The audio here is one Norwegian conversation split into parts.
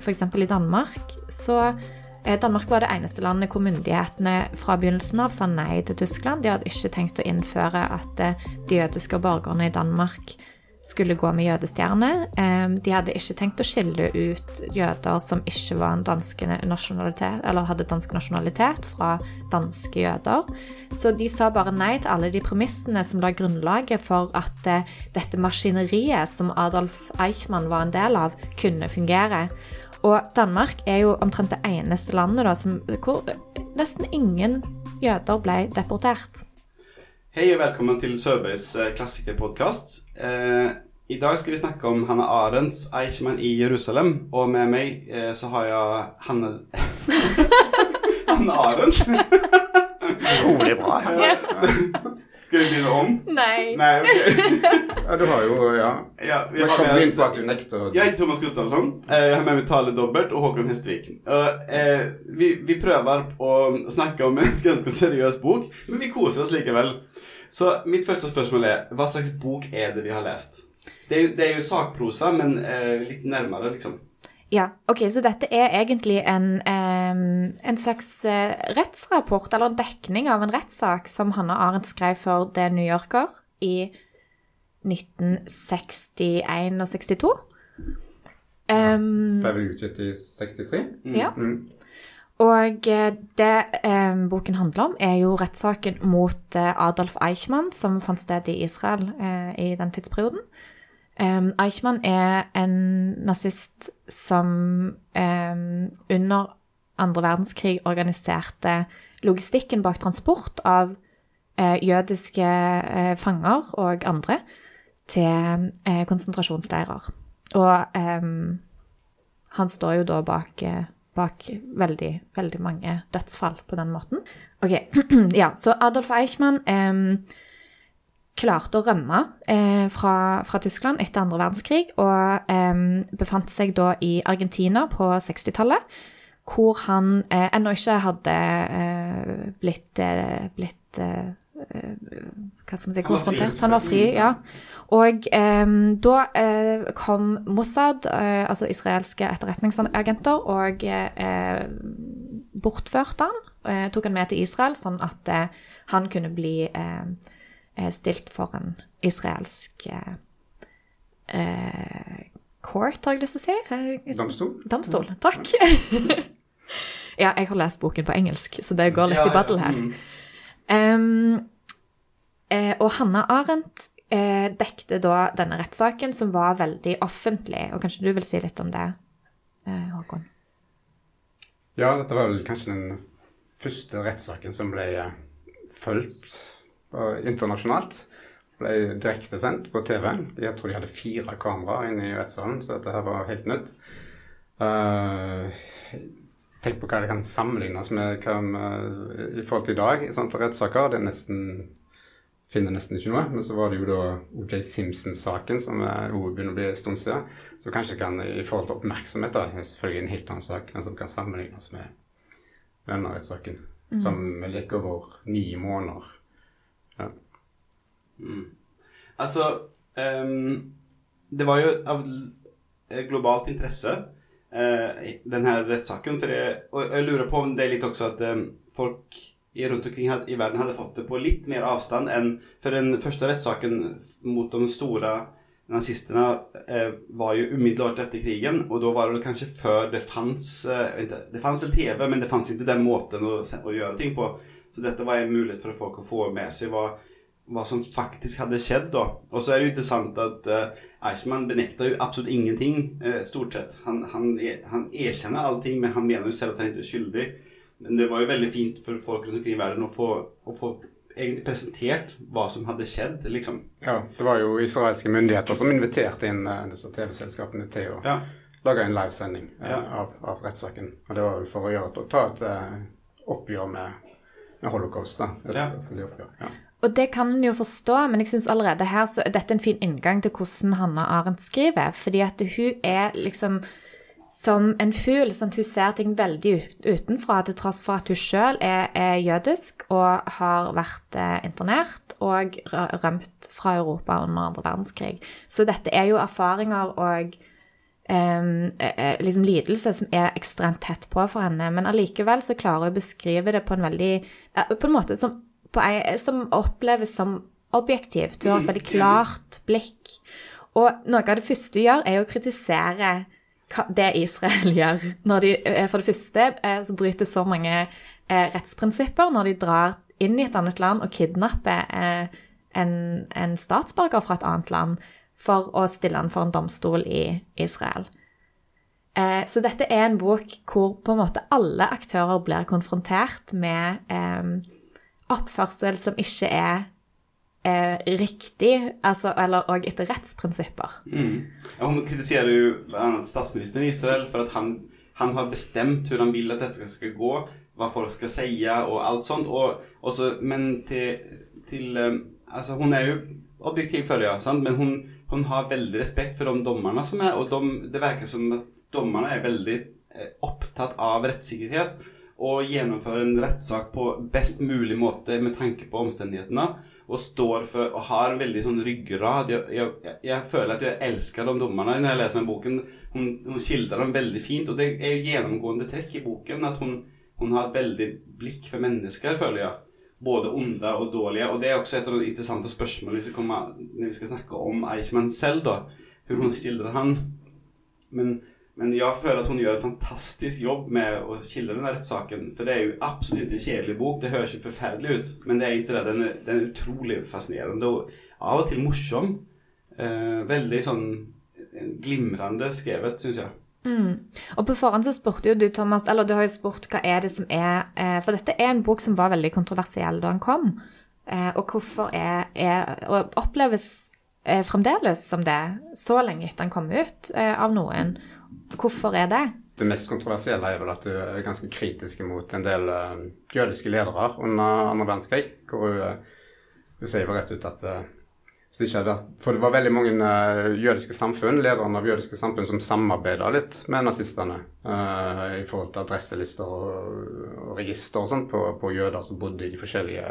f.eks. i Danmark, så eh, Danmark var det eneste landet hvor myndighetene fra begynnelsen av sa nei til Tyskland. De hadde ikke tenkt å innføre at eh, de jødiske borgerne i Danmark skulle gå med jødestjerne. Eh, De hadde ikke tenkt å skille ut jøder som ikke var en danske nasjonalitet, eller hadde dansk nasjonalitet, fra danske jøder. Så de sa bare nei til alle de premissene som la grunnlaget for at eh, dette maskineriet som Adolf Eichmann var en del av, kunne fungere. Og Danmark er jo omtrent det eneste landet da, som, hvor nesten ingen jøder ble deportert. Hei og velkommen til Sørbergs eh, klassikerpodkast. Eh, I dag skal vi snakke om Hanne Arendts 'Eichmann i Jerusalem'. Og med meg eh, så har jeg Hanne Hanne Arendt. Utrolig bra. Altså. Skal vi begynne om? Nei. Nei, okay. Ja, du har jo Ja. Ja, vi har med inn oss- Jeg heter Thomas Gustafsson. Eh, Jeg har med meg Tale Dobbert og Håkon Hestvik. Og, eh, vi, vi prøver å snakke om en ganske seriøs bok, men vi koser oss likevel. Så mitt første spørsmål er hva slags bok er det vi har lest? Det er jo, det er jo sakprosa, men eh, litt nærmere, liksom. Ja, ok, så dette er egentlig en, eh, en slags eh, rettsrapport, eller dekning av en rettssak som Hanne Arendt skrev for The New Yorker i 1961 og 62. Em, Ble vel utgitt i 63? ja. Mm. Og eh, det eh, boken handler om, er jo rettssaken mot eh, Adolf Eichmann, som fant sted i Israel eh, i den tidsperioden. Em, Eichmann er en nazist som em, under andre verdenskrig organiserte logistikken bak transport av eh, jødiske eh, fanger og andre til eh, konsentrasjonsleirer. Og em, han står jo da bak, bak veldig, veldig mange dødsfall på den måten. Ok, ja, så Adolf Eichmann eh, klarte å rømme eh, fra, fra Tyskland etter andre verdenskrig, og eh, befant seg da i Argentina på 60-tallet, hvor han eh, ennå ikke hadde eh, blitt, eh, blitt hva skal man si, konfrontert. Han var fri, ja. Og eh, da eh, kom Mossad, eh, altså israelske etterretningsagenter, og eh, bortførte han. Eh, tok han med til Israel, sånn at eh, han kunne bli stilt for en israelsk court, har jeg lyst til å si. Domstol? Domstol, takk. ja, jeg har lest boken på engelsk, så det går litt Ja, i battle her. mm. Um, eh, og Hanna Arendt eh, dekte da denne rettssaken, som var veldig offentlig. Og kanskje du vil si litt om det, eh, Håkon? Ja, dette var vel kanskje den første rettssaken som ble eh, fulgt eh, internasjonalt. Ble direktesendt på TV. Jeg tror de hadde fire kameraer inne i rettssalen, så dette her var helt nytt. Uh, tenk på hva det kan sammenlignes med hva, med- i forhold til i dag rettssaker. Det er nesten finner nesten ikke noe. Men så var det jo da OJ Simpson-saken, som er begynner å bli en stund siden. Så kanskje kan i forhold til oppmerksomhet, da, er selvfølgelig en helt annen sak, men som kan sammenlignes med denne rettssaken. Som gikk over ni måneder. Ja. Altså um, Det var jo av eh, globalt interesse, uh, denne rettssaken. For jeg, og jeg lurer på om det er litt også at um, folk rundt omkring i verden hadde fått det på litt mer avstand enn For den første rettssaken mot de store nazistene eh, var jo umiddelbart etter krigen, og da var det kanskje før det fanns eh, Det fanns vel TV, men det fanns ikke den måten å, å gjøre ting på. Så dette var en mulighet for folk å få med seg hva hva som faktisk hadde skjedd da. Og så er det jo interessant at eh, Eichmann benekter jo absolutt ingenting, eh, stort sett. Han, han, han erkjenner allting, men han mener jo selv at han ikke er skyldig. Men det var jo veldig fint for folk rundt omkring i verden å få, å få egentlig presentert hva som hadde skjedd, liksom. ja, det var jo israelske myndigheter som inviterte inn uh, disse TV-selskapene til å Ja. lage en livesending uh, Ja. av, av rettssaken. Og det var vel for å gjøre ta et uh, oppgjør med, med holocaust. da. Et Ja. oppgjør. Ja. Og det kan en jo forstå, men jeg syns allerede her så er dette en fin inngang til hvordan Hanna Arendt skriver. Fordi at hun er liksom som en fugl. Sånn, Hun ser ting veldig utenfra, til tross for at hun sjøl er, er jødisk og har vært eh, internert og rømt fra Europa under andre verdenskrig. Så dette er jo erfaringer og eh, liksom lidelse som er ekstremt tett på for henne, men allikevel så klarer hun å beskrive det på en veldig På en måte som, på ei, som oppleves som objektivt. Hun har et veldig klart blikk. Og noe av det første hun gjør, er å kritisere det Israel gjør. De, eh, for det første eh, så bryter så mange eh, rettsprinsipper når de drar inn i et annet land og kidnapper en, en statsborger fra et annet land for å stille han for en domstol i Israel. Så dette er en bok hvor på en måte alle aktører blir konfrontert med oppførsel som ikke er eh, riktig, altså, eller òg etter rettsprinsipper. Mm. Hun kritiserer jo bl.a. statsministeren i Israel for at han, han har bestemt hvordan han vil at dette skal gå, hva folk skal si og alt sånt. Og, og så- men til, til eh, Altså, hun er jo objektiv, følger, ja, men hun, hun har veldig respekt for de dommerne som er, og de, det virker som at dommerne er veldig eh, opptatt av rettssikkerhet og gjennomfører en rettssak på best mulig måte med tanke på omstendighetene. Og står for og har en veldig sånn ryggrad. Jeg, jeg, jeg, føler at jeg elsker de dommerne når jeg leser den boken. Hun, hun skildrer dem veldig fint, og det er jo gjennomgående trekk i boken at hun, hun har et veldig blikk for mennesker, føler jeg. Både onde og dårlige. Og det er også et av de interessante spørsmålene når vi skal snakke om Eichmann selv, da. Hvordan hun skildrer han. Men, men jeg føler at hun gjør en fantastisk jobb med å skille denne rettssaken. For det er jo absolutt ikke en kjedelig bok. Det høres ikke forferdelig ut, men det er ikke det. Den er, den er utrolig fascinerende og av og til morsom. Eh, veldig sånn glimrende skrevet, syns jeg. Mm. Og på forhånd så spurte jo du, Thomas, eller du har jo spurt hva er det som er eh, For dette er en bok som var veldig kontroversiell da den kom. Eh, og hvorfor er, er Og oppleves eh, fremdeles som det så lenge etter den kom ut eh, av noen. Hvorfor er det? Det mest kontroversielle er vel at hun er ganske kritisk mot en del eh, jødiske ledere under andre verdenskrig. Hvor hun, eh, hun sier vel rett ut at eh, det hadde For det var veldig mange jødiske samfunn, lederne av jødiske samfunn, som samarbeida litt med nazistene uh, i forhold til adresselister og, og register og sånt på, på jøder som bodde i de forskjellige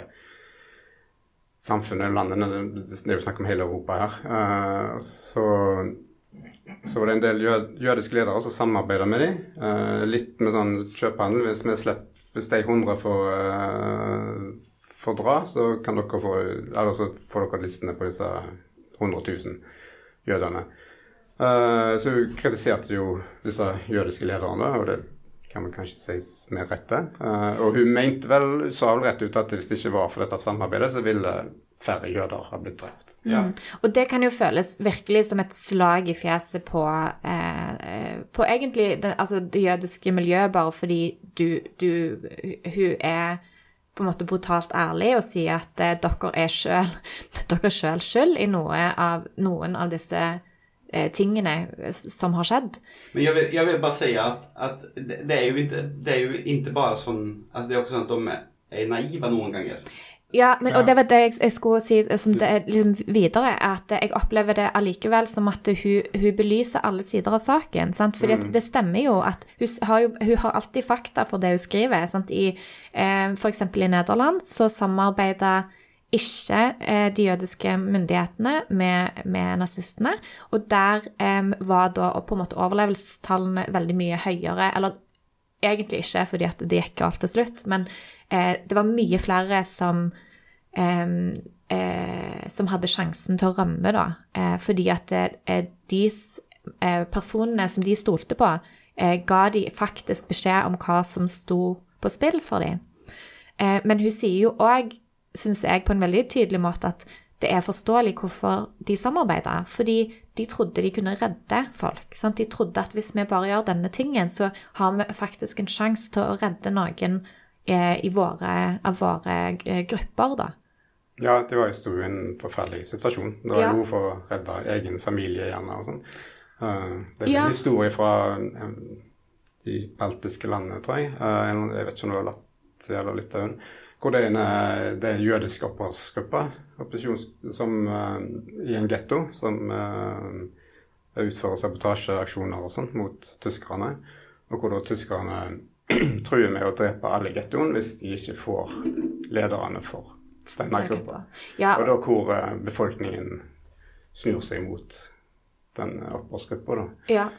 samfunnene i landene. Det er jo snakk om hele Europa her. Uh, så så var det en del jø- jødiske ledere som samarbeida med dem. Eh, litt med sånn kjøpehandel. Hvis, vi slipper, hvis de 100 får, eh, får dra, så kan dere få Eller så får dere listene på disse 100 000 jødene. Eh, så hun kritiserte jo disse jødiske lederne, og det kan vel kanskje sies med rette. Eh, og hun mente vel, sa vel rett ut at hvis det ikke var for dette samarbeidet, så ville færre jøder har blitt drept. Ja. Og det kan jo føles virkelig som et slag i fjeset på, eh, på egentlig det, altså det jødiske miljøet, bare fordi du, du Hun er på en måte brutalt ærlig og sier at eh, dere er sjøl dere sjøl skyld i noe av, noen av disse eh, tingene som har skjedd. Men jeg vil, jeg vil bare si at, at det, det, är ju inte, det er jo ikke bara sån, alltså det er også sånn at de er naive noen ganger. Ja, men, og det var det jeg, jeg skulle si som det er liksom videre, at jeg opplever det allikevel som at hun, hun belyser alle sider av saken. Sant? Fordi at det stemmer jo at hun, har jo, hun har alltid fakta for det hun skriver. Sant? I, eh, eksempel i Nederland så samarbeider ikke eh, de jødiske myndighetene med, med nazistene. Og der eh, var da på en måte overlevelsestallene veldig mye høyere. Eller egentlig ikke, fordi at det gikk galt til slutt, men eh, det var mye flere som eh, eh, som hadde sjansen til å rømme, da. Eh, fordi at eh, de eh, personene som de stolte på, eh, ga de faktisk beskjed om hva som sto på spill for dem. Eh, men hun sier jo òg, syns jeg, på en veldig tydelig måte at det er forståelig hvorfor de samarbeider. Fordi de trodde de kunne redde folk. Sant? De trodde at hvis vi bare gjør denne tingen, så har vi faktisk en sjanse til å redde noen eh, våre, av våre eh, grupper, da. Ja, det var jo sto i en forferdelig situasjon. Det var Ja. jo for å redde egen familie gjerne og sånn. Eh, det er Ja. en historie fra eh, de baltiske landene, tror jeg. Eh, jeg vet ikke om det var Latvia eller Litauen. Hvor det er en, eh, det er en jødisk opprørsgruppe som, eh, i en getto som eh, utfører sabotasjeaksjoner og sånt mot tyskerne. Og hvor da tyskerne truer med å drepe alle i gettoen hvis de ikke får lederne for denne gruppa. Ja, Og da hvor eh, befolkningen snur seg mot den eh, opprørsgruppa, da. ja.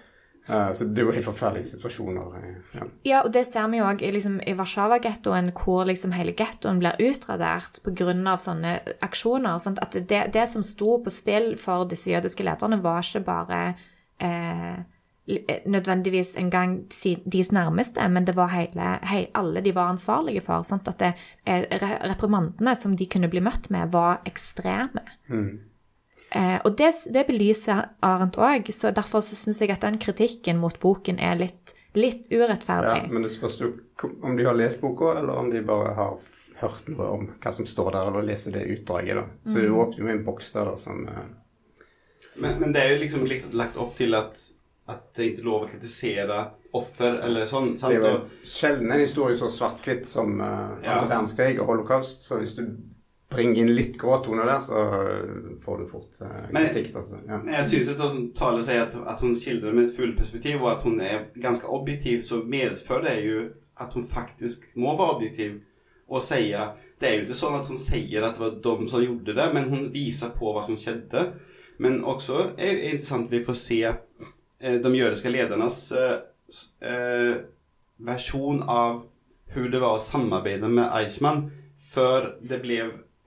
Eh, så det er jo helt forferdelige situasjoner. Ja. Ja, og det ser vi jo òg liksom, i Warszawa-gettoen, hvor liksom hele gettoen blir utradert pga. sånne aksjoner. Sant? At det, det som sto på spill for disse jødiske lederne, var ikke bare eh, nødvendigvis engang deres nærmeste, men det var hele, hei, alle de var ansvarlige for. Sant? At det, eh, reprimandene som de kunne bli møtt med, var ekstreme. Eh, og det, det belyser Arendt òg, så derfor så syns jeg at den kritikken mot boken er litt, litt Ja, men det spørs jo om de har lest boka, eller om de bare har hørt noe om hva som står der, eller leser det utdraget. da. Så det åpner jo en boks der da, som eh, Men, men det er jo liksom likt- lagt opp til at, at det ikke er lov å kritisere offer eller sånn. Det er jo sjelden en historie så svart-hvitt som uh, Ja. andre verdenskrig og holocaust. Så hvis du bringer inn litt gråtone der, så eh, får du fort uh, kritikk. Altså. Ja. Men jeg syns at hun taler sier at, at hun skildrer med et fugleperspektiv, og at hun er ganske objektiv, så medfører det jo at hun faktisk må være objektiv og si Det er jo ikke sånn at hun sier at det var de som gjorde det, men hun viser på hva som skjedde. Men også er det interessant at vi får se de jødiske ledernes eh, eh, versjon av hvordan det var å samarbeide med Eichmann før det ble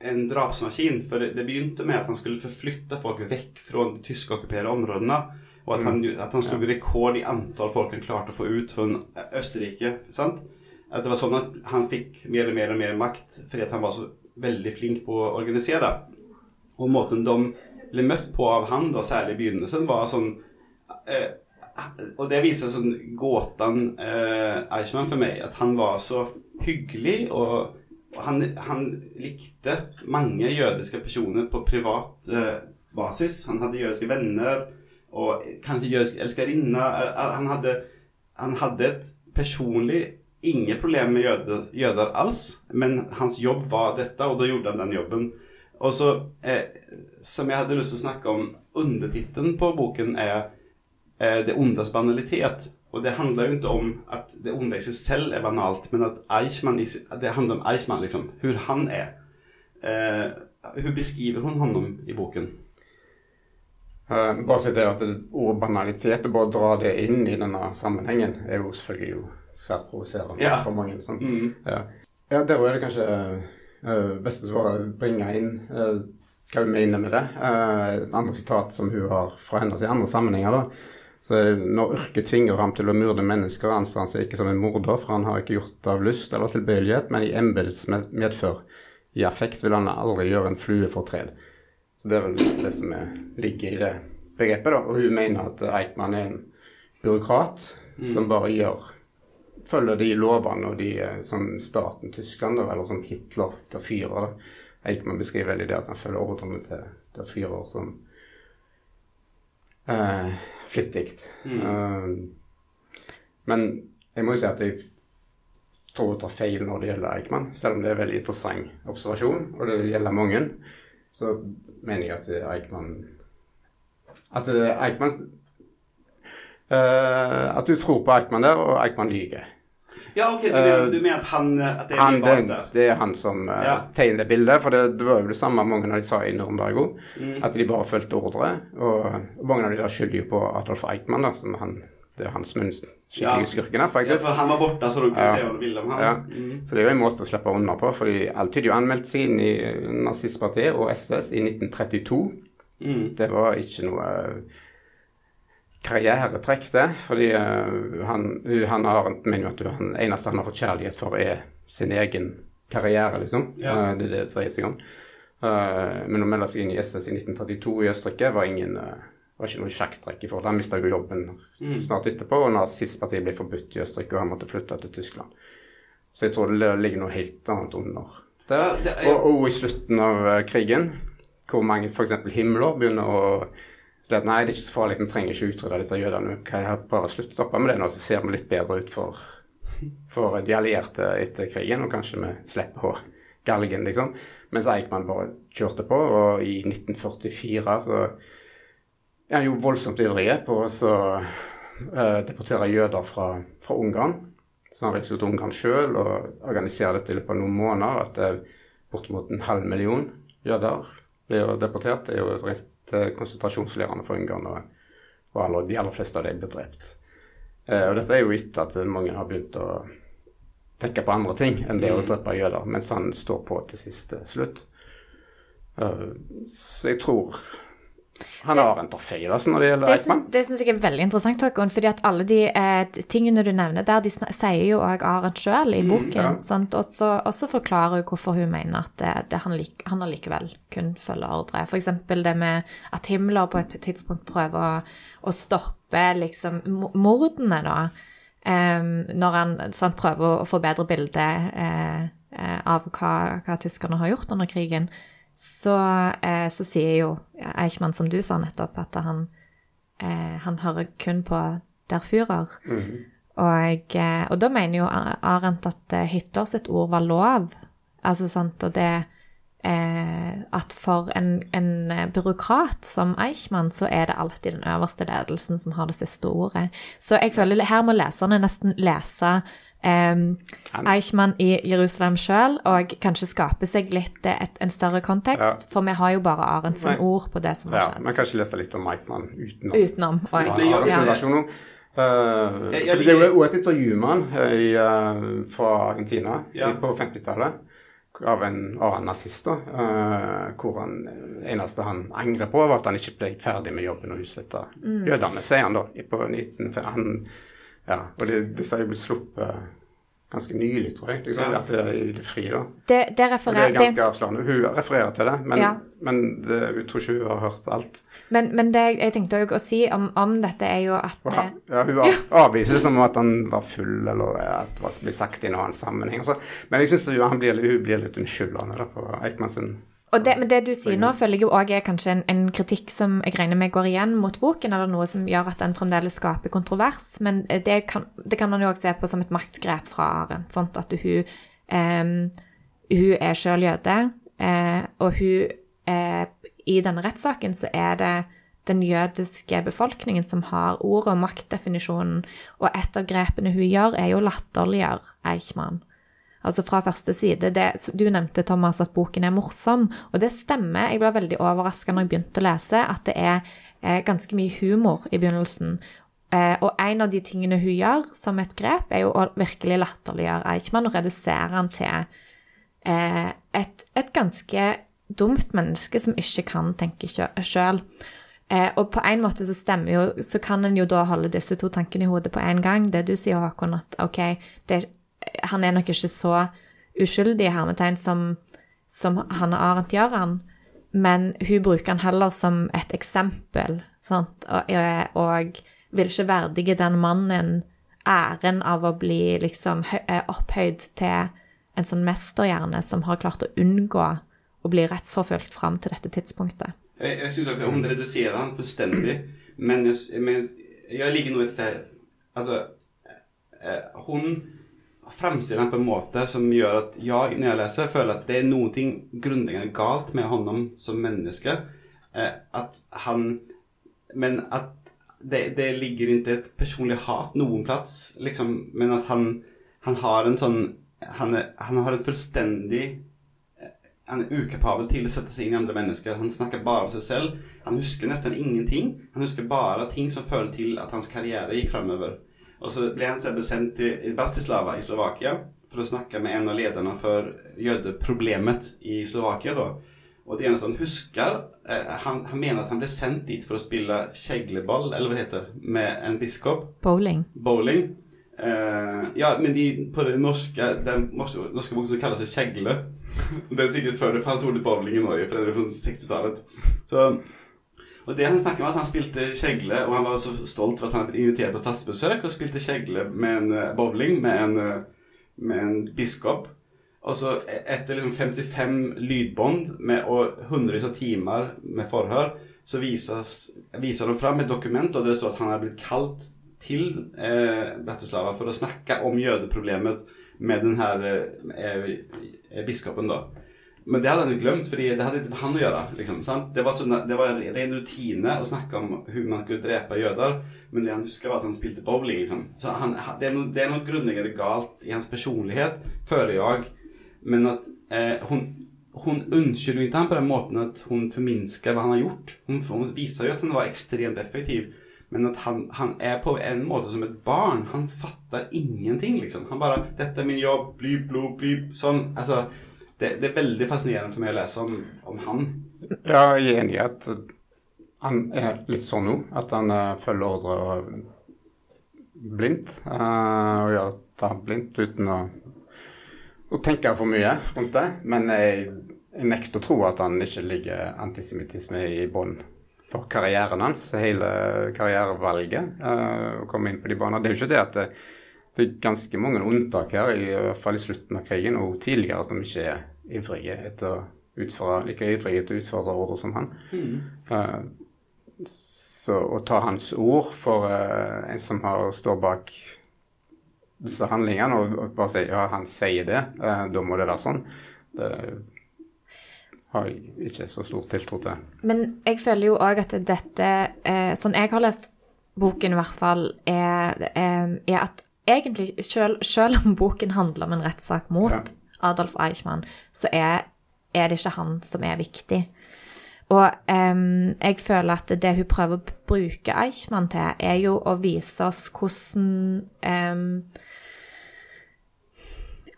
en drapsmaskin. For det, begynte med at han skulle forflytte folk vekk fra de tyske okkuperte områdene. Og at han, at han slo rekord i antall folk han klarte å få ut fra Østerrike. sant? At det var sånn at han fikk mer og mer og mer makt fordi han var så veldig flink på å organisere. Og måten de ble møtt på av han, da, særlig i begynnelsen, var sånn eh, Og det viser sånn gåten eh, Eichmann for meg, at han var så hyggelig og han, han likte mange jødiske personer på privat eh, basis. Han hadde jødiske venner og kanskje jødiske. Eh, eh, Han hadde, han hadde et personlig ingen problem med jøder, jøder alls, men hans jobb var dette, og da gjorde han den jobben. Og så, eh, som jeg hadde lyst til å snakke om, undertittelen på boken er eh, 'Det ondes banalitet'. Og det handler jo ikke om at det onde i seg selv er banalt, men at Eichmann i, det handler om Eichmann, liksom. Hvor han er. Eh, hvordan beskriver hun honom i boken? Eh, bare si det at det, ordet banalitet, og bare dra det inn i denne sammenhengen, er jo selvfølgelig jo svært provoserende Ja. for mange. Sånn. Mm. Ja, ja der er det kanskje uh, beste svaret å bringe inn eh, hva vi mener med det. Eh, andre sitat som hun har fra hennes i andre sammenhenger, da. Så når yrket tvinger ham til å myrde mennesker, anser han seg ikke som en morder, for han har ikke gjort det av lyst eller tilbøyelighet, men i embets medfør. I affekt vil han aldri gjøre en flue fortred. Så det er vel det som er, ligger i det begrepet, da. Og hun mener at Eichmann er en byråkrat som bare gjør følger de lovene og de eh, som staten Tyskland, eller som Hitler til fyrer. Eichmann beskriver veldig det at han følger ordrene til til fyrer som eh, flittig. Eh, men jeg må jo si at jeg tror jeg tar feil når det gjelder Eichmann, selv om det er en veldig interessant observasjon, og det gjelder mange. Så mener jeg at Eichmann At Eichmann eh, At du tror på Eichmann der, og Eichmann lyver. Ja, ok, du mener, du mener at han at det er Han, det, det er han som uh, Ja. tegner bildet. For det, det var jo det samme mange av de sa i Nürnberg òg. Mm. At de bare fulgte ordre. Og, og mange av de da skylder jo på Adolf Eichmann, da, som han, det er han som er den skikkelige Ja. skurken her, Ja, for så han var borte, så du kunne Ja. se hva du ville om han? Ja. Mm. Så det er jo en måte å slippe unna på, fordi alt tyder jo anmeldt seg inn i nazistpartiet og SS i 1932. Mm. Det var ikke noe eh, karrieretrekk, det. Fordi eh, han, han har mener at han eneste han har fått kjærlighet for, er sin egen karriere, liksom. Ja. Eh, det er det det dreier seg om. Eh, men å melde seg inn i SS i 1932 i Østerrike var ingen var ikke noe sjakktrekk i forhold Han mista jo jobben snart etterpå, og nazistpartiet ble forbudt i Østerrike, og han måtte flytte til Tyskland. Så jeg tror det ligger noe helt annet under der. Er- Og, og i slutten av krigen, hvor mange f.eks. himler begynner å si at nei, det er ikke så farlig, vi trenger ikke utrydde disse jødene. Kan jeg bare slutte stoppe med det nå, så ser vi litt bedre ut for, for de allierte etter krigen, og kanskje vi slipper å galgen, liksom. Mens Eichmann bare kjørte på, og i 1944 så er han jo voldsomt ivrig på å så, eh, deportere jøder fra, fra Ungarn. Så han reiser til Ungarn sjøl og organiserer dette i løpet av noen måneder. At det er bortimot en halv million jøder blir deportert. Er jo reist til konsentrasjonsleirene for Ungarn, og, og de aller fleste av dem blir drept. Eh, og dette er jo etter at mange har begynt å tenke på andre ting enn det å Mm. drepe jøder, mens han står på til siste slutt. Uh, så jeg tror han har en altså, når det gjelder Eichmann. det syns jeg er veldig interessant, Håkon, fordi at alle de eh, tingene du nevner der, de sier jo òg Arendt sjøl i boken. ja. Og så forklarer hun hvorfor hun mener at det, det, han, lik, han allikevel kun følger ordre. F.eks. det med at Himmler på et tidspunkt prøver å, å stoppe liksom mordene, da. Eh, når han sant, prøver å få bedre bilde eh, eh, av hva, hva tyskerne har gjort under krigen, så, eh, så sier jo Eichmann, som du sa nettopp, at han, eh, han hører kun på Der Führer. Og, eh, og da mener jo Arendt at eh, Hitler sitt ord var lov. Altså sant, og det eh, At for en, en byråkrat som Eichmann, så er det alltid den øverste ledelsen som har det siste ordet. Så jeg føler her må leserne nesten lese Eichmann i Jerusalem sjøl, og kanskje skape seg litt eh, et, en større kontekst. Ja. For vi har jo bare Arendt ord på det som har Ja, skjedd. Ja, men kanskje lese litt om Eichmann utenom. Utenom. Og, ja. versjon. Eh, Jeg- jeg det er jo et intervju med han uh, fra Argentina Ja. på 50-tallet av en annen nazist. da, eh, hvor han, eneste han angrer på, var at han ikke ble ferdig med jobben og utsette Mm. jødene, sier han da. på 19, han, ja, og det, disse er jo blitt sluppet ganske nylig, tror jeg. liksom, Ja. At det er i det fri, da. Det, det Og det er ganske avslørende. Hun refererer til det, men, Ja. men det, jeg tror ikke hun har hørt alt. Men, men det jeg tenkte også å si om, om dette, er jo at Og eh, ja, hun av- avviser det som at han var full, eller at det var- blir sagt i en annen sammenheng. så. Men jeg syns hun blir, hun blir litt unnskyldende da, på Eichmann sin Og det, men det du sier nå, føler jeg jo òg er kanskje en, en kritikk som jeg regner med går igjen mot boken, eller noe som gjør at den fremdeles skaper kontrovers. Men eh, det kan, det kan man jo òg se på som et maktgrep fra Arendt. Sant? At hun, um, hun er sjøl jøde, uh, og hun uh, I denne rettssaken så er det den jødiske befolkningen som har ordet og maktdefinisjonen, og et av grepene hun gjør, er jo å latterliggjøre Eichmann. Altså fra første side. Det, du nevnte, Thomas, at boken er morsom, og det stemmer. Jeg ble veldig overraska når jeg begynte å lese, at det er eh, ganske mye humor i begynnelsen. Eh, og en av de tingene hun gjør som et grep, er jo å virkelig latterliggjøre Eichmann og redusere han til eh, et, et ganske dumt menneske som ikke kan tenke sjøl. Eh, og på en måte så stemmer jo, så kan en jo da holde disse to tankene i hodet på en gang. Det du sier, Håkon, at OK, det, han er nok ikke så uskyldig, hermetegn, som, som Hanne Arendt gjør han. Men hun bruker han heller som et eksempel, sant? Og, og vil ikke verdige den mannen æren av å bli liksom eh, opphøyd til en sånn mesterhjerne som har klart å unngå å bli rettsforfulgt fram til dette tidspunktet. Jeg, jeg syns hun reduserer han fullstendig. Men men jeg ligger nå et sted Altså eh, Hun framstiller han på en måte som gjør at jeg, når jeg leser, føler at det er noe grunnleggende galt med honom som menneske. Eh, at han Men at det, det ligger ikke et personlig hat noen plass, liksom. Men at han, han har en sånn han, han har en fullstendig han er ukapabel til å sette seg inn i andre mennesker. Han snakker bare om seg selv. Han husker nesten ingenting. Han husker bare ting som fører til at hans karriere gikk fremover. Og så ble han selv sendt til Bratislava i Slovakia for å snakke med en av lederne for jødeproblemet i Slovakia. da. Og det eneste han husker eh, han, han mener at han ble sendt dit for å spille kjegleball, eller hva det heter, med en biskop. Bowling. Bowling. Eh, ja, men de, på den norske, den norske, norske boken som kalles det kjegle. det er sikkert før det fantes ordet bowling i Norge, for det er fra 60-tallet. Så, og det han snakker om, at han spilte kjegle, og han var så stolt for at han ble invitert på statsbesøk, og spilte kjegle med en eh, bowling med en, eh, med en biskop. Og så e- etter liksom 55 lydbånd med, og hundrevis av timer med forhør, så viser de fram et dokument, og det står at han har blitt kalt til eh, Bratislava for å snakke om jødeproblemet med denne eh, eh, biskopen, da. Men det hadde han glemt, fordi det hadde ikke med han å gjøre. Liksom? Det, var sånn, det var en ren rutine å snakke om hvordan man kunne drepe jøder, men det han husker, var at han spilte bowling. Liksom. Så han, det, er noe, det er noe grunnleggende galt i hans personlighet, føler jeg. Men at eh, hun, hun unnskylder jo ikke han på den måten at hun forminsker hva han har gjort. Hun, hun viser jo at han var ekstremt effektiv. Men at han, han er på en måte som et barn. Han fatter ingenting, liksom. Han bare 'Dette er min jobb. blip blod, blyp.' Sånn. Altså det, det, er veldig fascinerende for meg å lese om, om han. Ja, jeg er enig i at han er litt sånn nå. At han uh, følger ordre blindt. Uh, og gjør det blindt uten å, å, tenke for mye rundt det. Men jeg, jeg nekter å tro at han ikke ligger antisemittisme i bånn for karrieren hans, hele karrierevalget. Uh, å komme inn på de banene. Det er jo ikke det at det, er ganske mange unntak her, i hvert fall i slutten av krigen og tidligere, som ikke er ivrige etter å utføre, like ivrige etter å utfordre ordre som han. Mm. Uh, så å ta hans ord for uh, en som har, står bak disse handlingene, og, og bare si ja, han sier det, uh, da må det være sånn, det har jeg ikke så stor tiltro til. Men jeg føler jo òg at dette, sånn jeg har lest boken i hvert fall, er, er at egentlig, selv, selv, om boken handler om en rettssak mot ja. Adolf Eichmann, så er, er, det ikke han som er viktig. Og um, jeg føler at det hun prøver å bruke Eichmann til, er jo å vise oss hvordan um,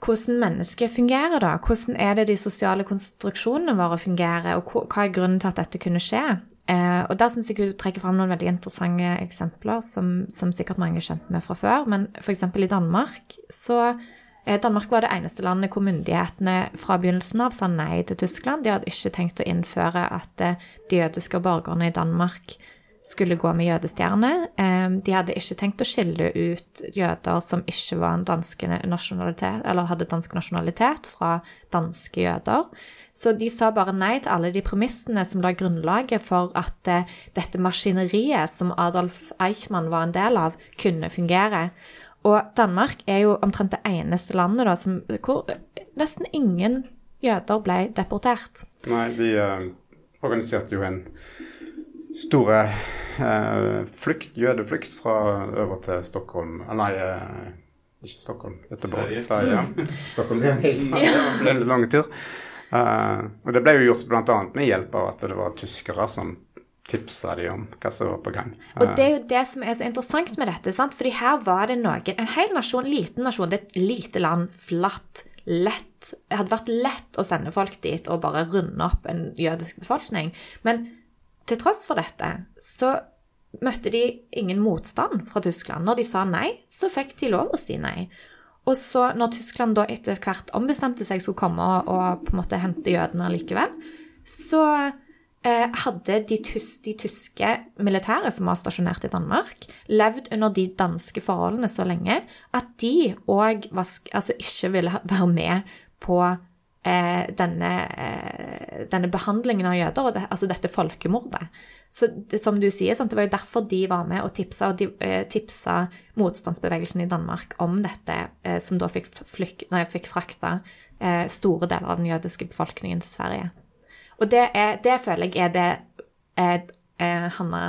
hvordan mennesket fungerer, da. Hvordan er det de sosiale konstruksjonene våre fungerer, og hva er grunnen til at dette kunne skje? Eh, og der syns jeg hun trekker fram noen veldig interessante eksempler som, som sikkert mange er kjent med fra før. Men f.eks. i Danmark så eh, Danmark var det eneste landet hvor myndighetene fra begynnelsen av sa nei til Tyskland. De hadde ikke tenkt å innføre at eh, de jødiske borgerne i Danmark skulle gå med jødestjerne. Eh, de hadde ikke tenkt å skille ut jøder som ikke var en danske nasjonalitet, eller hadde dansk nasjonalitet, fra danske jøder. Så de sa bare nei til alle de premissene som la grunnlaget for at uh, dette maskineriet som Adolf Eichmann var en del av, kunne fungere. Og Danmark er jo omtrent det eneste landet da, som, hvor nesten ingen jøder ble deportert. Nei, de uh, organiserte jo en stor eh, flukt, jødeflukt fra over til Stockholm. Nei, ikke Stockholm, Göteborg, Sverige. Sverige. Stockholm ble en helt lang tur. Eh, og det ble jo gjort bl.a. med hjelp av at det var tyskere som tipsa de om hva som var på gang. Og det er jo det som er så interessant med dette. sant? Fordi her var det noen En hel nasjon, liten nasjon, det er et lite land, flatt, lett Det hadde vært lett å sende folk dit og bare runde opp en jødisk befolkning. Men til tross for dette så møtte de ingen motstand fra Tyskland. Når de sa nei, så fikk de lov å si nei. Og så, når Tyskland da etter hvert ombestemte seg skulle komme og, og på en måte hente jødene likevel, så eh, hadde de, tys de, tyske militære som var stasjonert i Danmark, levd under de danske forholdene så lenge at de òg altså ikke ville være med på denne, eh, denne, behandlingen av jøder, det, altså dette folkemordet. Så det, som du sier, sant, det var jo derfor de var med og tipsa, og de eh, tipsa motstandsbevegelsen i Danmark om dette, eh, som da fikk, flyk, nei, fikk frakta eh, store deler av den jødiske befolkningen til Sverige. Og det, er, det føler jeg er det eh, eh, Hanna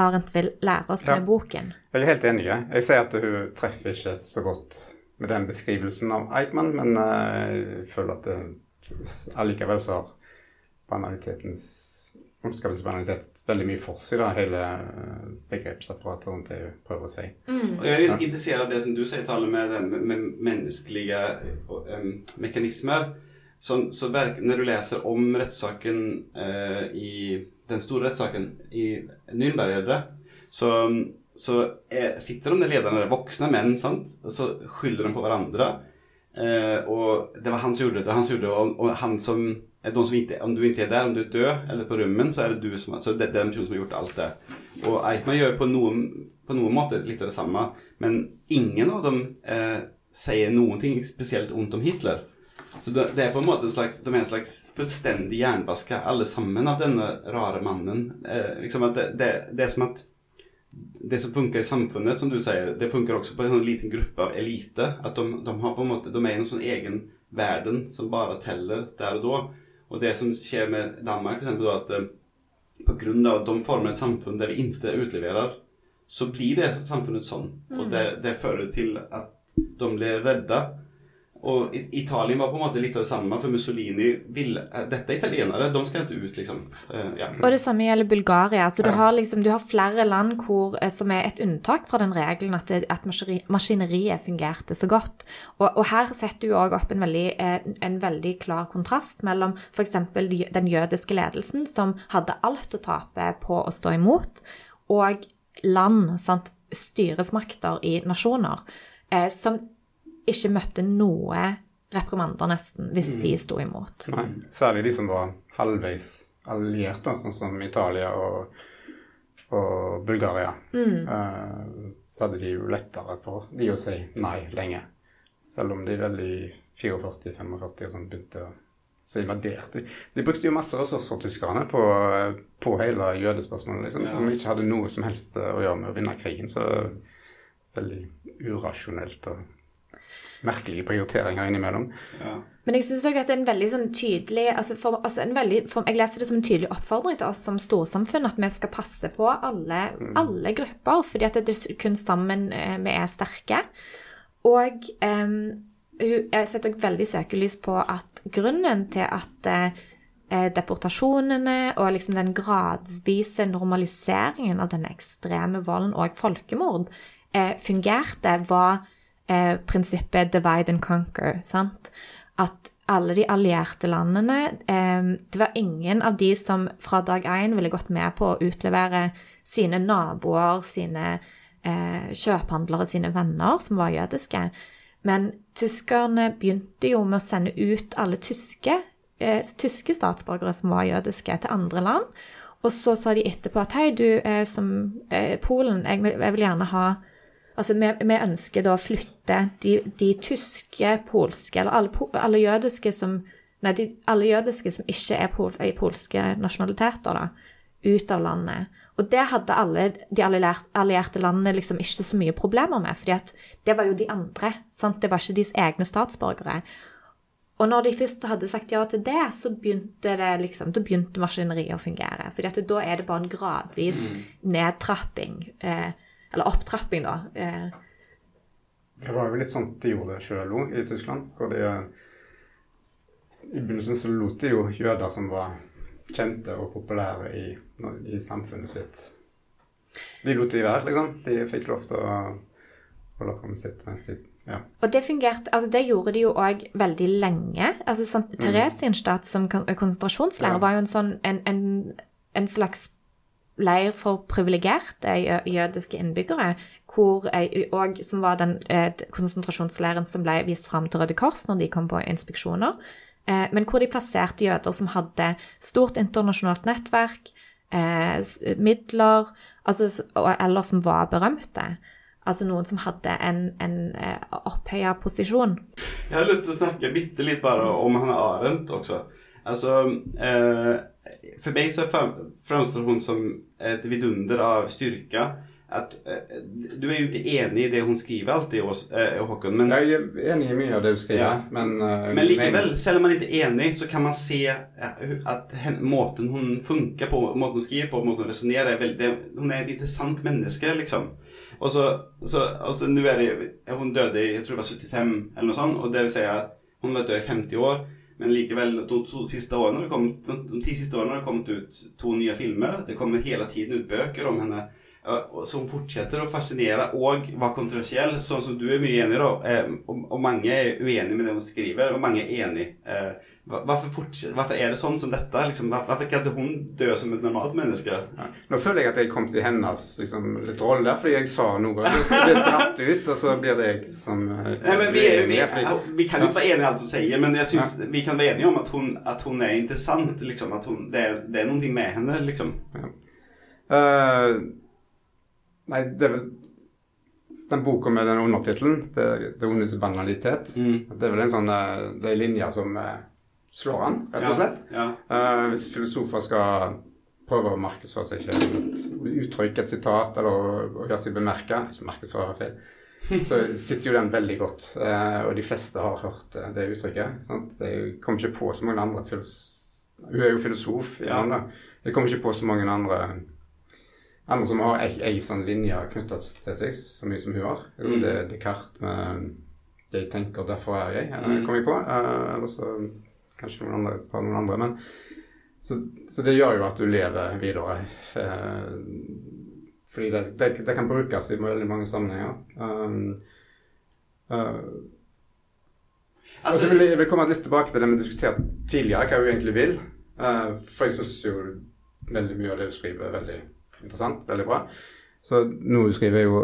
Arendt vil lære oss ja, med boken. Jeg er helt enig. Jeg sier at hun treffer ikke så godt med den beskrivelsen av Eichmann, men eh, jeg føler at det allikevel så har banalitetens ondskapens banalitet veldig mye for seg, da, hele eh, begrepsapparatet rundt det hun prøver å si. Mm. Og Jeg er interessert av det som du sier, Tale, med, med menneskelige um, mekanismer. Så, så når du leser om rettssaken uh, i den store rettssaken i Nürnberg, så, så er, sitter de der lederne, voksne menn, sant? og så skylder de på hverandre. Eh, og det var han som gjorde det, han som gjorde det, og, og han som de som ikke, om du ikke er der, om du er død eller på rummen, så er det du som, så det, det er den personen som har gjort alt det. Og Eichmann gjør på noen, på noen måter litt av det samme, men ingen av dem eh, sier noen ting spesielt ondt om Hitler. Så det, det, er på en måte en slags, De er en slags fullstendig jernbaske, alle sammen, av denne rare mannen. Eh, liksom at det, det, det, er som at det som funker i samfunnet, som du sier, det funker også på en sånn liten gruppe av elite. At de, de, har på en måte, de er i en sånn egen verden som bare teller der og da. Og det som skjer med Danmark, f.eks., at eh, pga. at de former et samfunn der vi ikke utleverer, så blir det samfunnet sånn. Mm. Og det, det fører til at de blir redde. Og Italien var på en måte litt av det samme, for Mussolini ville eh, Dette er italienere, de skal ikke ut, liksom. Eh, ja. Og det samme gjelder Bulgaria. Så du har, liksom, du har flere land hvor, eh, som er et unntak fra den regelen at, det, at maskineriet fungerte så godt. Og, og her setter du òg opp en veldig, en veldig klar kontrast mellom f.eks. den jødiske ledelsen, som hadde alt å tape på å stå imot, og land, sant, styresmakter i nasjoner, eh, som ikke møtte noe reprimander, nesten, hvis de sto imot. Nei, særlig de som var halvveis allierte, sånn som Italia og, og Bulgaria. Eh, så hadde de jo lettere for de å si nei lenge. Selv om de vel i 44-45 og sånn begynte å så invaderte de. De brukte jo masse ressurser, tyskerne, på, på hele jødespørsmålet, liksom, Ja. som ikke hadde noe som helst å gjøre med å vinne krigen. Så veldig urasjonelt og merkelige prioriteringer innimellom. Ja. Men jeg syns òg at det er en veldig sånn tydelig altså for, altså en veldig, for, Jeg leser det som en tydelig oppfordring til oss som storsamfunn at vi skal passe på alle, alle grupper, fordi at det er kun sammen eh, vi er sterke. Og em, jeg setter òg veldig søkelys på at grunnen til at eh, eh, deportasjonene og liksom den gradvise normaliseringen av denne ekstreme volden og folkemord eh, fungerte, var eh, prinsippet divide and conquer. sant? At alle de allierte landene eh, Det var ingen av de som fra dag én ville gått med på å utlevere sine naboer, sine eh, kjøphandlere, sine venner som var jødiske. Men tyskerne begynte jo med å sende ut alle tyske, eh, tyske statsborgere som var jødiske, til andre land. Og så sa de etterpå at hei, du eh, som eh, Polen, jeg, jeg vil gjerne ha Altså, vi, vi ønsker da å flytte de, de tyske, polske, eller alle, alle jødiske som Nei, de, alle jødiske som ikke er, pol, polske nasjonaliteter, da, ut av landet. Og det hadde alle de allierte, allierte landene liksom ikke så mye problemer med, fordi at det var jo de andre. sant? Det var ikke deres egne statsborgere. Og når de først hadde sagt ja til det, så begynte det liksom, da begynte maskineriet å fungere. Fordi at da er det bare en gradvis nedtrapping. Eh, eller opptrapping, da. Eh, Det var jo litt sånn de gjorde det sjøl òg i Tyskland. hvor de, eh, I begynnelsen så lot de jo jøder som var kjente og populære i, i samfunnet sitt De lot de være, liksom. De fikk lov til å holde på med sitt mens de Ja. Og det fungerte, altså det gjorde de jo òg veldig lenge. altså sånn, Theresienstadt som konsentrasjonslærer Ja. var jo en sånn en, en, en slags leir for privilegerte jødiske innbyggere, hvor, og som var den eh, konsentrasjonsleiren som ble vist fram til Røde Kors når de kom på inspeksjoner, eh, men hvor de plasserte jøder som hadde stort internasjonalt nettverk, eh, midler, altså, eller som var berømte. Altså noen som hadde en, en eh, opphøya posisjon. Jeg har lyst til å snakke bitte litt bare om Hanne Arendt også. Altså, eh, for meg så framstår hun som et vidunder av styrke. At, eh, du er jo ikke enig i det hun skriver alltid, eh, Håkon, men, Jeg er enig i mye av det hun skriver, Ja. men eh, men likevel, selv om man ikke er enig, så kan man se eh, at måten hun funker på, måten hun skriver på, måten hun resonnerer er Hun er et interessant menneske, liksom. Og så, så altså, nå er det Hun døde i jeg tror det var 75, eller noe sånt, og det vil si at hun var død i 50 år. Men likevel, de to siste årene, det kommet, de ti siste årene har det kommet ut to nye filmer. Det kommer hele tiden ut bøker om henne som fortsetter å fascinere og være kontroversiell, sånn som du er mye enig i. eh, Og, og mange er uenige med det hun skriver, og mange er enig. Eh, Hvorfor, hvorfor er det sånn som dette? Liksom, hvorfor kan ikke hun dø som et normalt menneske? Ja. Nå føler jeg at jeg kom til hennes liksom, litt rolle fordi jeg sa noe. Det ble dratt ut, og så blir det jeg som eh, Nei, men vi, er, vi, uenig, vi kan jo ikke være enige i alt hun sier, men jeg synes vi kan være enige om at hun, at hun er interessant. Liksom, at hun, det, er, det er noe med henne, liksom. Eh, nei, det er vel Den boka med den undertittelen, det, 'Det ondes banalitet', Mm. det er vel en sånn linje Det er linjer som eh, slår an, rett og slett. Ja, Eh, hvis filosofer skal prøve å markedsføre seg selv, uttrykke uttrykk, et sitat, eller gjøre seg bemerka Ikke markedsføre feil. Så sitter jo den veldig godt. uh, og de fleste har hørt eh, det uttrykket. Sant? Jeg kommer ikke på så mange andre filos Hun er jo filosof. Ja. Ja. Jeg kommer ikke på så mange andre andre som har ei, ei sånn linje knytta til seg så mye som hun har. Mm. det er Descartes med jeg tenker, derfor er jeg, Det kom jeg på. Eller så kanskje noen andre fra noen andre. Men, så, så det gjør jo at du lever videre. Eh, fordi det, det, det kan brukes i veldig mange sammenhenger. Um, uh, altså, så Altså, vil jeg, jeg vil komme litt tilbake til det vi diskuterte tidligere, hva vi egentlig vil. Uh, for jeg syns jo veldig mye av det du skriver, er veldig interessant, veldig bra. Så noe du skriver, er jo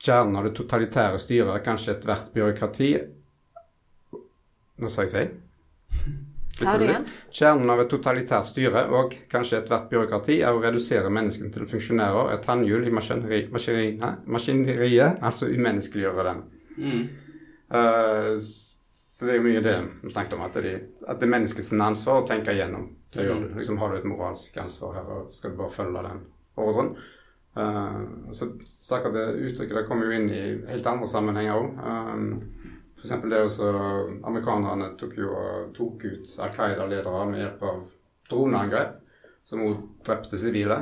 kjernen av det totalitære styret kanskje ethvert byråkrati Nå sa jeg feil. Kjernen av et totalitært styre og kanskje ethvert byråkrati er å redusere menneskene til funksjonærer, et tannhjul i maskineri, maskineriet, maskineriet, altså umenneskeliggjøre dem. mm. Uh, så det er jo mye det vi snakket om, at det, at det er menneskets ansvar å tenke igjennom. Hva gjør du? Liksom, har du et moralsk ansvar her, og skal du bare følge den ordren? Uh, så akkurat det uttrykket det kommer jo inn i helt andre sammenhenger òg. Eksempel det også Amerikanerne tok jo tok ut Al Qaida-ledere med hjelp av droneangrep, som også drepte sivile.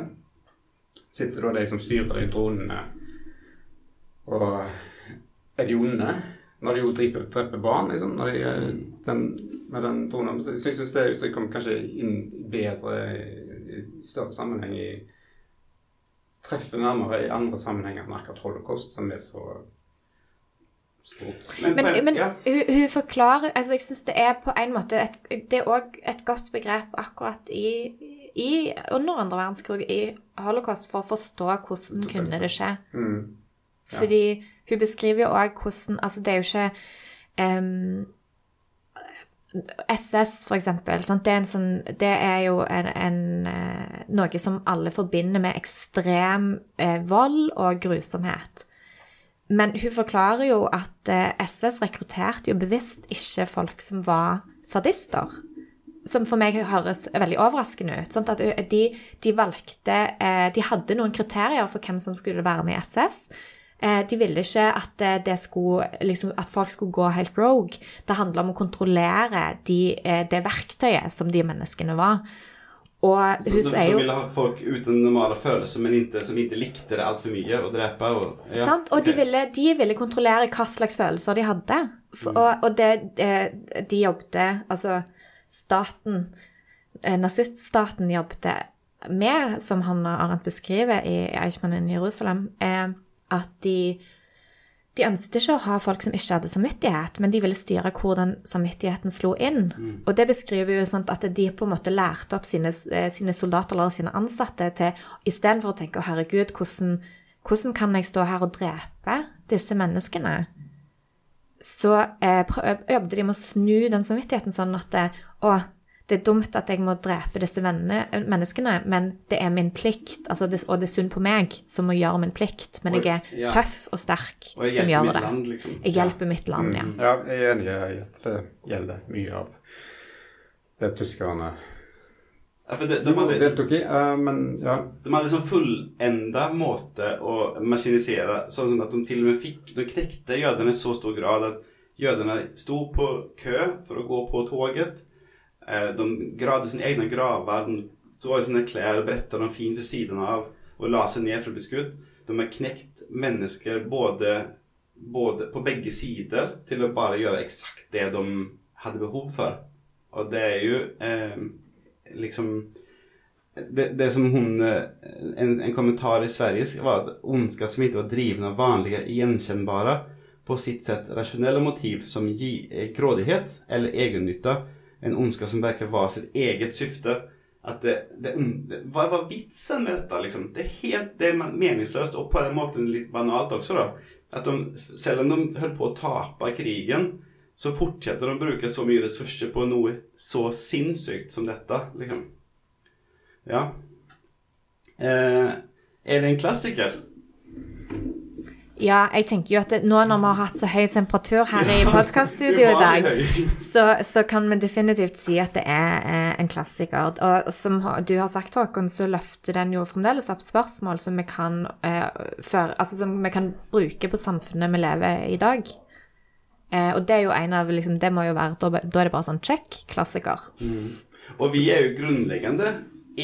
Sitter da de som styrer de dronene og er de onde når de jo dreper, dreper barn, liksom? Når de, den, med den dronen. Så jeg syns det uttrykket kommer kanskje inn bedre i større sammenheng i Treffer nærmere i andre sammenhenger enn akkurat holocaust, som er så stort. Men, men ja. hun, hun forklarer altså Jeg syns det er på en måte et, Det er òg et godt begrep akkurat i, i under andre verdenskrig, i holocaust, for å forstå hvordan kunne det skje. Mm. Ja. Fordi hun beskriver jo òg hvordan Altså, det er jo ikke um, SS, for eksempel. Sant? Det, er en sånn, det er jo en, en, eh, noe som alle forbinder med ekstrem eh, vold og grusomhet. Men hun forklarer jo at eh, SS rekrutterte jo bevisst ikke folk som var sadister. Som for meg høres veldig overraskende ut. Sant? At de, de valgte eh, De hadde noen kriterier for hvem som skulle være med i SS. Eh, De ville ikke at, eh, skulle, liksom, at folk skulle gå helt rogue. Det handla om å kontrollere de, eh, det verktøyet som de menneskene var. Og hun sier som jo ville ha folk uten normale følelser, men ikke, som ikke likte det altfor mye, å drepe og ja, Sant? Og de, ville, de ville kontrollere hva slags følelser de hadde. For, og, og det, det de jobbet Altså, staten eh, Naziststaten jobbet med, som Hanna Arendt beskriver i Eichmann i Jerusalem, er at de de ønsket ikke å ha folk som ikke hadde samvittighet, men de ville styre hvor den samvittigheten slo inn. Og det beskriver jo sånn at de på en måte lærte opp sine, eh, sine soldater eller sine ansatte til istedenfor å tenke å herregud, hvordan, hvordan kan jeg stå her og drepe disse menneskene? Så eh, øvde de med å snu den samvittigheten sånn at å, det er dumt at jeg må drepe disse venne, menneskene, men det er min plikt, altså det, og det er synd på meg som må gjøre min plikt, men jeg er Ja. tøff og sterk Og som gjør det. land, liksom. Jeg hjelper mitt land, ja. Ja, jeg er enig i at det gjelder mye av det tyskerne Ja, for de, de, hadde, deltok i. uh, men ja. de hadde liksom fullenda måte å maskinisere, sånn som at de til og med fikk De knekte jødene i så stor grad at jødene sto på kø for å gå på toget. Eh, De gravde sine egne graver. De tok sine klær og brettet dem fint ved siden av og la seg ned for å bli skutt. De har knekt mennesker både, både på begge sider til å bare gjøre eksakt det de hadde behov for. Og det er jo eh, liksom det, det som hun eh, en, en kommentar i Sverige var at ondska som ikke var driven av vanlige, gjenkjennbare, på sitt sett rasjonelle motiv som gi, eh, grådighet eller egennytta. En ondskap som verkar vara sitt eget syfte. Att det, det, det, vad var vitsen med detta liksom? Det är helt det är meningslöst och på den måten lite banalt också då. Att de, om de höll på att tape krigen så fortsätter de bruke så mye ressurser på noe så sinnssykt som dette. Liksom. Ja. Eh, er det en klassiker? Ja, jeg tenker jo at det, nå når vi har hatt så høy temperatur her i podkaststudioet i dag, så, så kan vi definitivt si at det er eh, en klassiker. Og som du har sagt, Håkon, så løfter den jo fremdeles opp spørsmål som vi kan, eh, før, altså som vi kan bruke på samfunnet vi lever i i dag. Eh, og det er jo en av liksom, Det må jo være Da, da er det bare sånn check, klassiker. Og vi er jo grunnleggende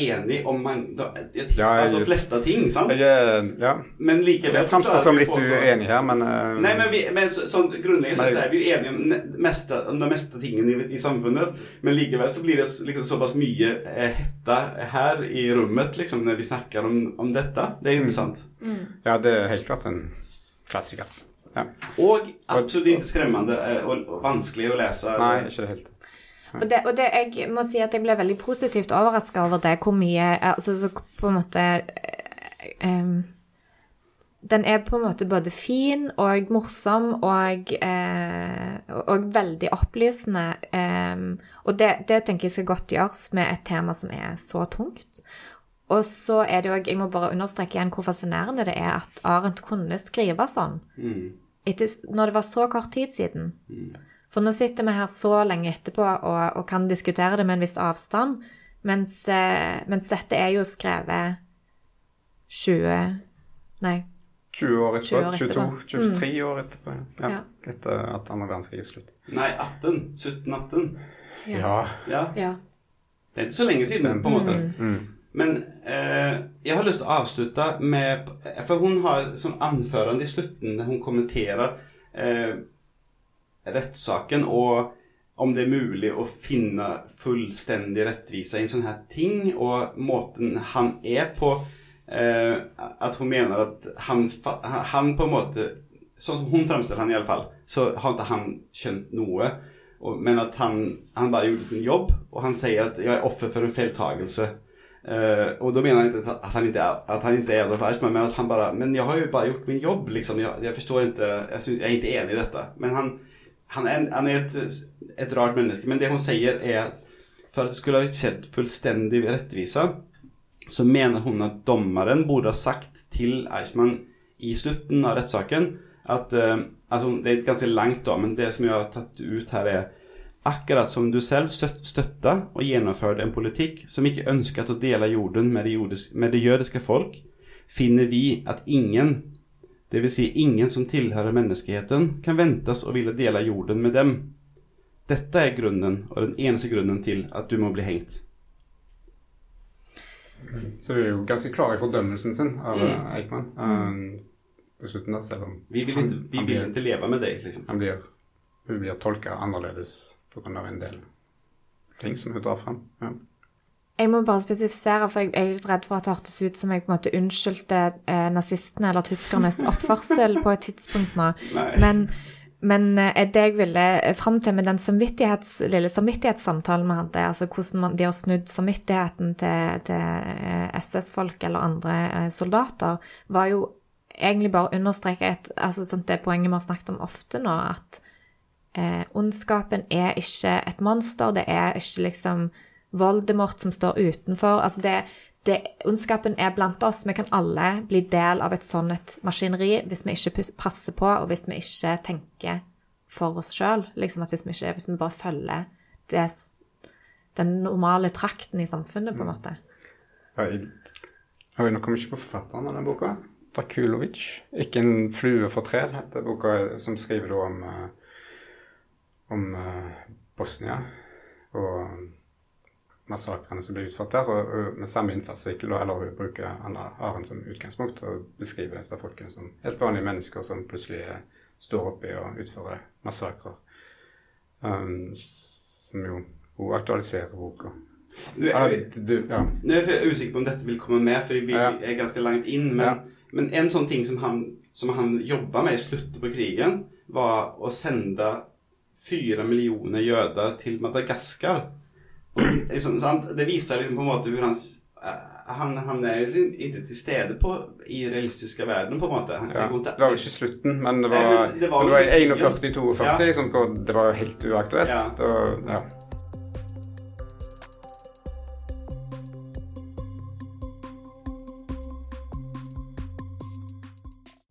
enig om mange, jeg, tipper de fleste ting, sant? Jeg Ja. Men likevel Jeg framstår som litt uenig her, men uh, Nei, men, vi, men så, sånn grunnleggende sett så er vi jo enige om, meste, om de meste tingene i, i samfunnet. Men likevel så blir det liksom såpass mye eh, hetta her i rommet liksom, når vi snakker om, om dette. Det er Mm. interessant. ja, det er helt klart en klassiker. Ja. Og absolutt ikke skremmende eh, og, og vanskelig å lese. Nei, ikke det helt. Og, det, og det, jeg må si at jeg ble veldig positivt overraska over det, hvor mye Altså så på en måte um, Den er på en måte både fin og morsom og, eh, og veldig opplysende. Um, og det, det tenker jeg skal godt gjøres med et tema som er så tungt. Og så er det òg Jeg må bare understreke igjen hvor fascinerende det er at Arendt kunne skrive sånn Mm. etter, når det var så kort tid siden. For nå sitter vi her så lenge etterpå og, og kan diskutere det med en viss avstand, mens, eh, mens dette er jo skrevet 20 Nei. 20 år 20 år etterpå. etterpå. 22, 23 år etterpå. Ja. Ja. Etter at andre verdenskrig er slutt. Nei, 18. 17-18. Ja. Ja. Ja. Det er ikke så lenge siden, på en måte. Mm. Men eh, jeg har lyst til å avslutte med For hun har sånn anførende i slutten der hun kommenterer eh, rettssaken og om det er mulig å finne fullstendig rettvise i en sånn her ting, og måten han er på eh, At hun mener at han, han på en måte Sånn som hun framstiller han i alle fall, så har ikke han skjønt noe. Og, men at han, han bare gjorde sin jobb, og han sier at 'jeg er offer for en feiltagelse'. Eh, og da mener han ikke at han ikke er, at han ikke er Eichmann, men at han bare Men jeg har jo bare gjort min jobb, liksom. Jeg, jeg forstår ikke jeg, synes, jeg er ikke enig i dette. Men han, han er, han er et, et rart menneske. Men det hun sier, er for at det skulle ha skjedd fullstendig rettvise, så mener hun at dommeren burde ha sagt til Eichmann i slutten av rettssaken at eh, altså, Det er ganske langt, da, men det som jeg har tatt ut her, er Akkurat som du selv støt- støtta og gjennomførte en politikk som ikke ønsket å dele jorden med det jødiske folk, finner vi at ingen, det vil si ingen som tilhører menneskeheten, kan ventes å ville dele jorden med dem. Dette er grunnen, og den eneste grunnen til at du må bli hengt. Så hun er jo ganske klar i fordømmelsen sin av Mm. eh, Eichmann. Um, på slutten da, selv om Vi vil ikke, vi vil ikke leve med deg, liksom. han blir, hun blir tolka annerledes pga. en del ting som hun drar fram. Ja. Jeg må bare spesifisere, for jeg er litt redd for at det hørtes ut som jeg på en måte unnskyldte eh, nazistene eller tyskernes oppførsel på et tidspunkt nå. Men, men eh, det jeg ville fram til med den samvittighets, lille samvittighetssamtalen vi hadde, altså hvordan man, de har snudd samvittigheten til, til eh, SS-folk eller andre eh, soldater, var jo egentlig bare å understreke et, altså sånn, det poenget vi har snakket om ofte nå, at eh, ondskapen er ikke et monster, det er ikke liksom Voldemort som står utenfor. Altså det, det, ondskapen er blant oss. Vi kan alle bli del av et sånt et maskineri hvis vi ikke passer på, og hvis vi ikke tenker for oss sjøl. Liksom hvis vi, hvis vi bare følger det, den normale trakten i samfunnet, på en måte. Ja, jeg, jeg nå kommer ikke på forfatteren av den boka. Vakulovic. 'Ikke en flue for træl' heter boka, som skriver om, eh, om eh, Bosnia og massakrene som ble utført der. Og, og med samme innfallsvinkel, og heller bruke Anna Arendt som utgangspunkt og beskrive disse folkene som helt vanlige mennesker som plutselig står oppi og utfører massakrer. Um, som jo hun aktualiserer boka. Nå er, du, ja. Nå er jeg usikker på om dette vil komme med, for vi Ja. er ganske langt inn. Men, Ja. men en sånn ting som han, som han jobba med i slutten på krigen, var å sende fire millioner jøder til Madagaskar. Liksom, sant? Det viser liksom på en måte hvor hans eh, han, han er ikke til stede på, i realistiske verden, på en måte. Ja, det var jo ikke slutten, men det Nei, var, men det var det var 41-42, Ja. liksom, hvor det var helt uaktuelt. Ja. Da, ja.